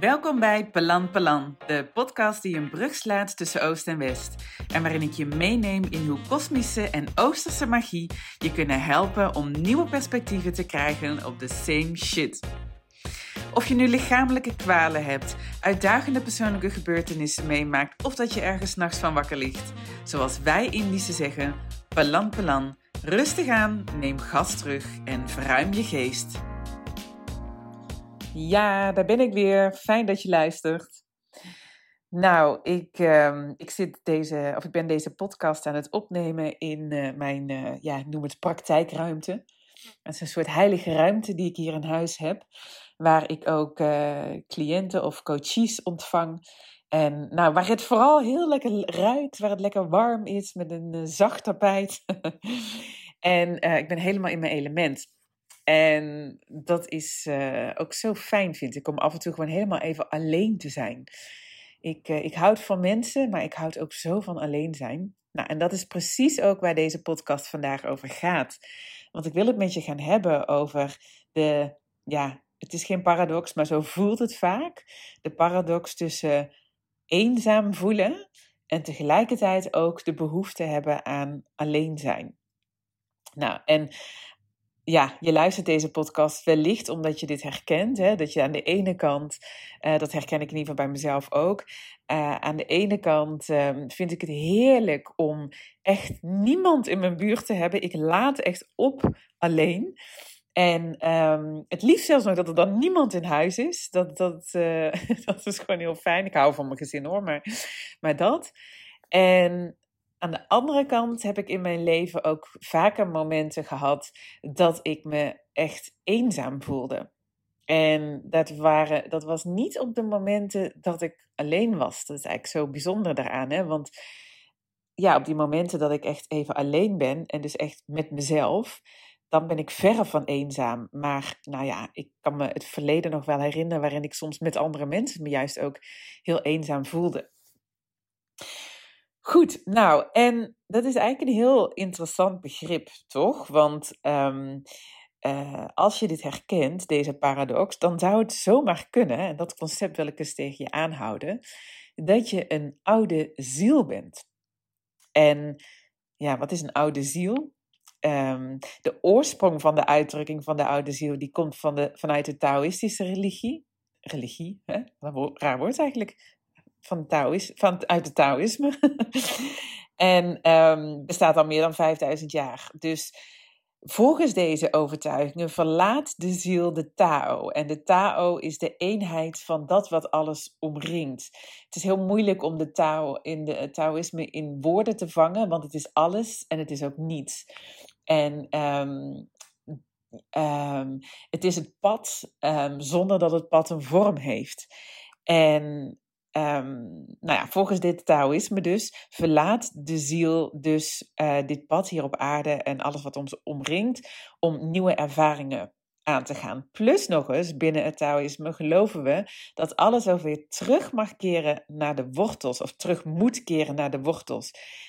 Welkom bij Pelan Pelan, de podcast die een brug slaat tussen Oost en West. En waarin ik je meeneem in hoe kosmische en oosterse magie je kunnen helpen om nieuwe perspectieven te krijgen op de same shit. Of je nu lichamelijke kwalen hebt, uitdagende persoonlijke gebeurtenissen meemaakt of dat je ergens nachts van wakker ligt. Zoals wij Indische zeggen, Pelan Pelan, rustig aan, neem gas terug en verruim je geest. Ja, daar ben ik weer. Fijn dat je luistert. Nou, ik, ehm, ik, zit deze, of ik ben deze podcast aan het opnemen in uh, mijn, uh, ja, noem het praktijkruimte. Het is een soort heilige ruimte die ik hier in huis heb, waar ik ook uh, cliënten of coaches ontvang. En nou, waar het vooral heel lekker ruikt, waar het lekker warm is met een zacht tapijt. en ik ben helemaal in mijn element. En dat is uh, ook zo fijn, vind ik, om af en toe gewoon helemaal even alleen te zijn. Ik, uh, ik houd van mensen, maar ik houd ook zo van alleen zijn. Nou, en dat is precies ook waar deze podcast vandaag over gaat. Want ik wil het met je gaan hebben over de, ja, het is geen paradox, maar zo voelt het vaak. De paradox tussen eenzaam voelen en tegelijkertijd ook de behoefte hebben aan alleen zijn. Nou, en ja, je luistert deze podcast wellicht omdat je dit herkent. Hè? Dat je aan de ene kant, uh, dat herken ik in ieder geval bij mezelf ook. Uh, aan de ene kant uh, vind ik het heerlijk om echt niemand in mijn buurt te hebben. Ik laat echt op alleen. En um, het liefst zelfs nog dat er dan niemand in huis is. Dat, dat, dat is gewoon heel fijn. Ik hou van mijn gezin hoor, maar, maar dat. En aan de andere kant heb ik in mijn leven ook vaker momenten gehad dat ik me echt eenzaam voelde. En dat, waren, dat was niet op de momenten dat ik alleen was. Dat is eigenlijk zo bijzonder daaraan. Hè? Want ja, op die momenten dat ik echt even alleen ben en dus echt met mezelf, dan ben ik verre van eenzaam. Maar nou ja, ik kan me het verleden nog wel herinneren waarin ik soms met andere mensen me juist ook heel eenzaam voelde. Goed, nou, en dat is eigenlijk een heel interessant begrip, toch? Want um, uh, als je dit herkent, deze paradox, dan zou het zomaar kunnen, en dat concept wil ik eens tegen je aanhouden, dat je een oude ziel bent. En ja, wat is een oude ziel? Um, de oorsprong van de uitdrukking van de oude ziel, die komt van de, vanuit de Taoïstische religie. Religie, hè? raar woord eigenlijk van, Taoïs, van uit het Taoïsme. en um, bestaat al meer dan 5000 jaar. Dus volgens deze overtuigingen verlaat de ziel de Tao. En de Tao is de eenheid van dat wat alles omringt. Het is heel moeilijk om de Tao in de Taoïsme in woorden te vangen, want het is alles en het is ook niets. En um, um, het is het pad zonder dat het pad een vorm heeft. En Um, nou ja, volgens dit Taoïsme dus verlaat de ziel dus uh, dit pad hier op aarde en alles wat ons omringt om nieuwe ervaringen aan te gaan. Plus nog eens, binnen het Taoïsme geloven we dat alles ook terug mag keren naar de wortels of terug moet keren naar de wortels.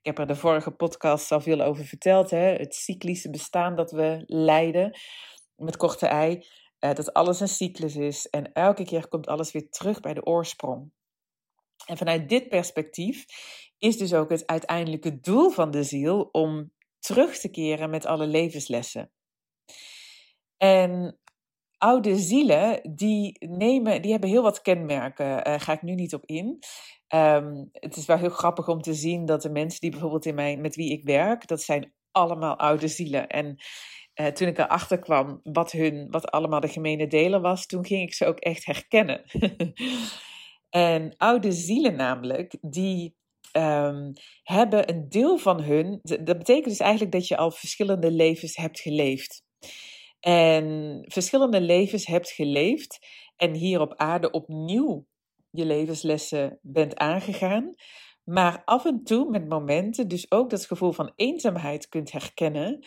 Ik heb er de vorige podcast al veel over verteld, hè? het cyclische bestaan dat we leiden met korte ei. Uh, dat alles een cyclus is en elke keer komt alles weer terug bij de oorsprong. En vanuit dit perspectief is dus ook het uiteindelijke doel van de ziel om terug te keren met alle levenslessen. En oude zielen, die, nemen, die hebben heel wat kenmerken, daar uh, ga ik nu niet op in. Um, het is wel heel grappig om te zien dat de mensen die bijvoorbeeld in mijn, met wie ik werk, dat zijn allemaal oude zielen. En uh, toen ik erachter kwam wat, hun, wat allemaal de gemene delen was, toen ging ik ze ook echt herkennen. En oude zielen namelijk, die um, hebben een deel van hun. Dat betekent dus eigenlijk dat je al verschillende levens hebt geleefd. En verschillende levens hebt geleefd en hier op aarde opnieuw je levenslessen bent aangegaan. Maar af en toe met momenten dus ook dat gevoel van eenzaamheid kunt herkennen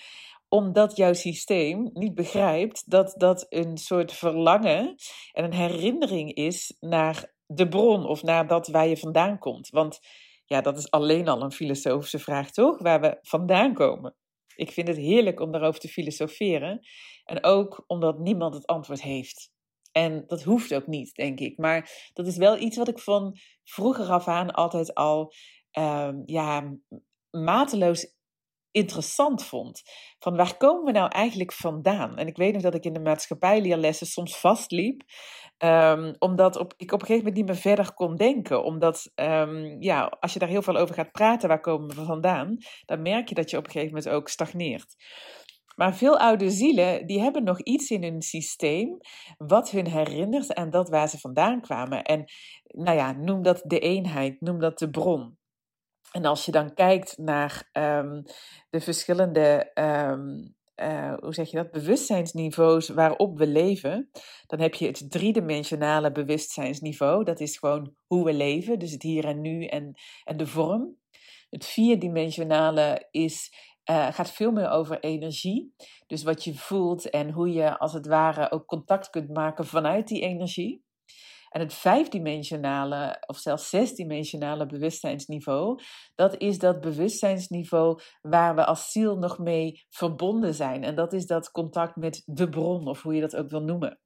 omdat jouw systeem niet begrijpt dat dat een soort verlangen en een herinnering is naar de bron of naar dat waar je vandaan komt. Want ja, dat is alleen al een filosofische vraag, toch? Waar we vandaan komen. Ik vind het heerlijk om daarover te filosoferen. En ook omdat niemand het antwoord heeft. En dat hoeft ook niet, denk ik. Maar dat is wel iets wat ik van vroeger af aan altijd al um, ja, mateloos interessant vond. Van waar komen we nou eigenlijk vandaan? En ik weet nog dat ik in de maatschappijleerlessen soms vastliep. Um, omdat op, ik op een gegeven moment niet meer verder kon denken. Omdat, um, ja, als je daar heel veel over gaat praten, waar komen we vandaan? Dan merk je dat je op een gegeven moment ook stagneert. Maar veel oude zielen, die hebben nog iets in hun systeem wat hun herinnert aan dat waar ze vandaan kwamen. En nou ja, noem dat de eenheid, noem dat de bron. En als je dan kijkt naar um, de verschillende, um, uh, hoe zeg je dat, bewustzijnsniveaus waarop we leven, dan heb je het driedimensionale bewustzijnsniveau. Dat is gewoon hoe we leven, dus het hier en nu en, en de vorm. Het vierdimensionale is uh, gaat veel meer over energie. Dus wat je voelt en hoe je als het ware ook contact kunt maken vanuit die energie. En het vijfdimensionale of zelfs zesdimensionale bewustzijnsniveau, dat is dat bewustzijnsniveau waar we als ziel nog mee verbonden zijn. En dat is dat contact met de bron, of hoe je dat ook wil noemen.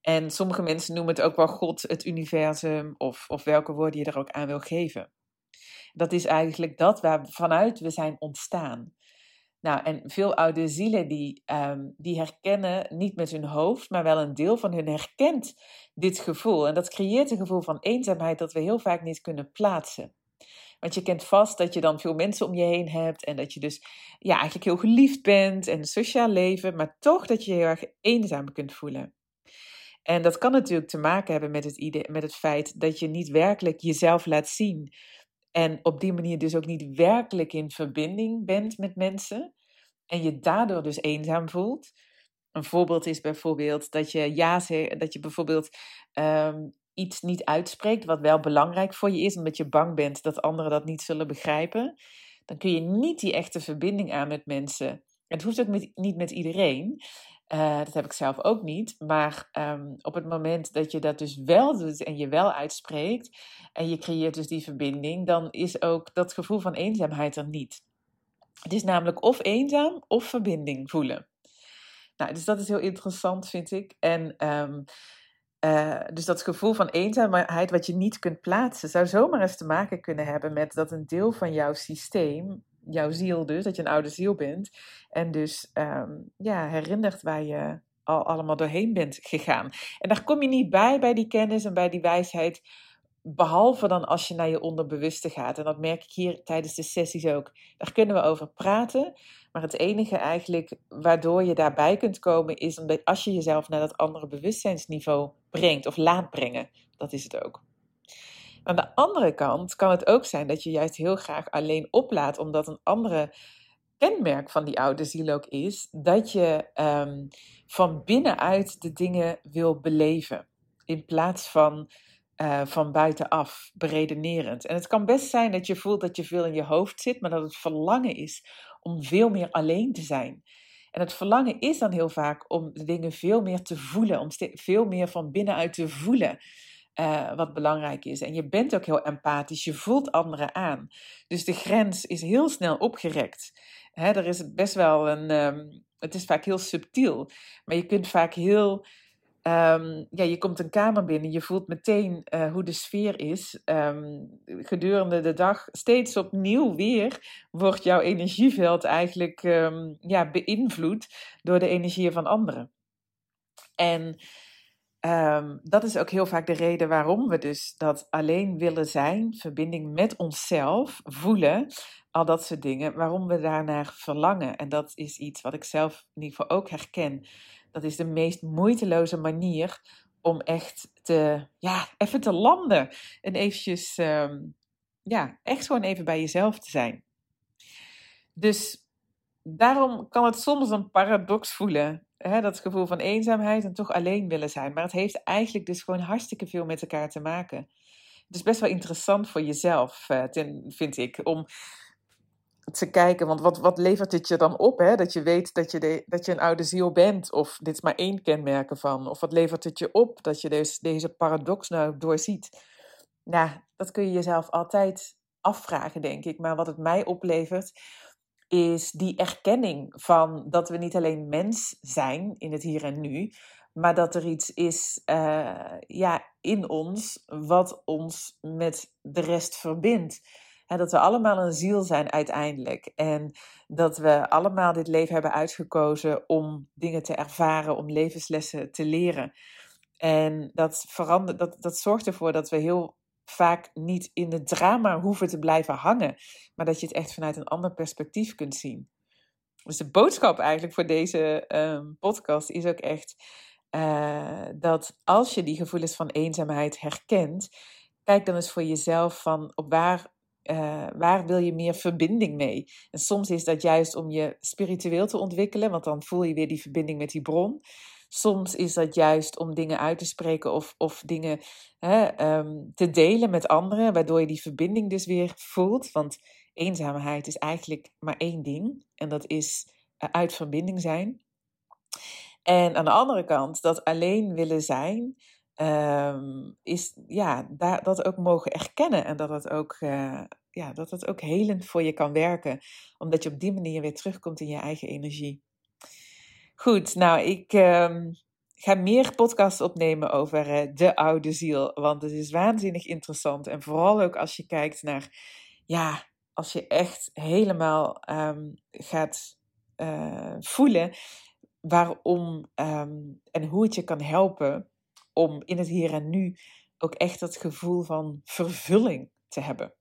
En sommige mensen noemen het ook wel God, het universum, of, of welke woorden je er ook aan wil geven. Dat is eigenlijk dat waar vanuit we zijn ontstaan. Nou, en veel oude zielen die, um, die herkennen niet met hun hoofd, maar wel een deel van hun herkent dit gevoel. En dat creëert een gevoel van eenzaamheid dat we heel vaak niet kunnen plaatsen. Want je kent vast dat je dan veel mensen om je heen hebt en dat je dus ja, eigenlijk heel geliefd bent en sociaal leven, maar toch dat je je heel erg eenzaam kunt voelen. En dat kan natuurlijk te maken hebben met het, idee, met het feit dat je niet werkelijk jezelf laat zien. En op die manier dus ook niet werkelijk in verbinding bent met mensen. En je daardoor dus eenzaam voelt. Een voorbeeld is bijvoorbeeld dat je ja zegt, dat je bijvoorbeeld um, iets niet uitspreekt wat wel belangrijk voor je is, omdat je bang bent dat anderen dat niet zullen begrijpen. Dan kun je niet die echte verbinding aan met mensen. Het hoeft ook niet met iedereen. Uh, dat heb ik zelf ook niet. Maar um, op het moment dat je dat dus wel doet en je wel uitspreekt en je creëert dus die verbinding, dan is ook dat gevoel van eenzaamheid er niet. Het is namelijk of eenzaam of verbinding voelen. Nou, dus dat is heel interessant, vind ik. En um, uh, dus dat gevoel van eenzaamheid wat je niet kunt plaatsen, zou zomaar eens te maken kunnen hebben met dat een deel van jouw systeem, jouw ziel dus, dat je een oude ziel bent, en dus um, ja, herinnert waar je al allemaal doorheen bent gegaan. En daar kom je niet bij, bij die kennis en bij die wijsheid, Behalve dan als je naar je onderbewuste gaat. En dat merk ik hier tijdens de sessies ook. Daar kunnen we over praten. Maar het enige eigenlijk waardoor je daarbij kunt komen is als je jezelf naar dat andere bewustzijnsniveau brengt of laat brengen. Dat is het ook. Aan de andere kant kan het ook zijn dat je juist heel graag alleen oplaat, omdat een andere kenmerk van die oude ziel ook is dat je um, van binnenuit de dingen wil beleven. In plaats van uh, van buitenaf, beredenerend. En het kan best zijn dat je voelt dat je veel in je hoofd zit, maar dat het verlangen is om veel meer alleen te zijn. En het verlangen is dan heel vaak om de dingen veel meer te voelen, om veel meer van binnenuit te voelen. Uh, wat belangrijk is. En je bent ook heel empathisch, je voelt anderen aan. Dus de grens is heel snel opgerekt. Hè, er is best wel een. Um, het is vaak heel subtiel, maar je kunt vaak heel Um, ja, je komt een kamer binnen, je voelt meteen uh, hoe de sfeer is. Um, gedurende de dag, steeds opnieuw weer, wordt jouw energieveld eigenlijk ja, beïnvloed door de energieën van anderen. En dat is ook heel vaak de reden waarom we dus dat alleen willen zijn, verbinding met onszelf, voelen, al dat soort dingen, waarom we daarnaar verlangen. En dat is iets wat ik zelf in ieder geval ook herken dat is de meest moeiteloze manier om echt te, ja, even te landen. En eventjes, um, ja, echt gewoon even bij jezelf te zijn. Dus daarom kan het soms een paradox voelen. Hè, dat gevoel van eenzaamheid en toch alleen willen zijn. Maar het heeft eigenlijk dus gewoon hartstikke veel met elkaar te maken. Het is best wel interessant voor jezelf, uh, ten, vind ik, om te kijken, want wat, wat levert het je dan op? Hè? Dat je weet dat je, dat je een oude ziel bent, of dit is maar één kenmerken van. Of wat levert het je op dat je deze, deze paradox nou doorziet? Nou, dat kun je jezelf altijd afvragen, denk ik. Maar wat het mij oplevert, is die erkenning van dat we niet alleen mens zijn in het hier en nu, maar dat er iets is ja, in ons wat ons met de rest verbindt. En dat we allemaal een ziel zijn uiteindelijk. En dat we allemaal dit leven hebben uitgekozen om dingen te ervaren, om levenslessen te leren. En dat, verandert, dat, dat zorgt ervoor dat we heel vaak niet in het drama hoeven te blijven hangen, maar dat je het echt vanuit een ander perspectief kunt zien. Dus de boodschap eigenlijk voor deze um, podcast is ook echt uh, dat als je die gevoelens van eenzaamheid herkent, kijk dan eens voor jezelf van op waar uh, waar wil je meer verbinding mee? En soms is dat juist om je spiritueel te ontwikkelen, want dan voel je weer die verbinding met die bron. Soms is dat juist om dingen uit te spreken of, of dingen hè, um, te delen met anderen, waardoor je die verbinding dus weer voelt. Want eenzaamheid is eigenlijk maar één ding en dat is uh, uit verbinding zijn. En aan de andere kant, dat alleen willen zijn, um, is ja, dat ook mogen erkennen en dat het ook, uh, ja, dat het ook helend voor je kan werken, omdat je op die manier weer terugkomt in je eigen energie. Goed, nou, ik um, ga meer podcasts opnemen over uh, de oude ziel, want het is waanzinnig interessant. En vooral ook als je kijkt naar, ja, als je echt helemaal um, gaat uh, voelen waarom en hoe het je kan helpen om in het hier en nu ook echt dat gevoel van vervulling te hebben.